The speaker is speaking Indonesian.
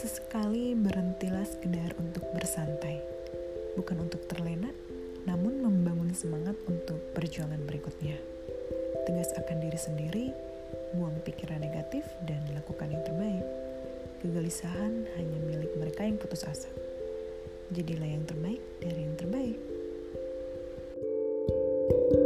Sesekali berhentilah sekedar untuk bersantai, bukan untuk terlena, namun membangun semangat untuk perjuangan berikutnya. Tegas akan diri sendiri, buang pikiran negatif, dan lakukan yang terbaik. Kegelisahan hanya milik mereka yang putus asa. Jadilah yang terbaik dari yang terbaik. thank you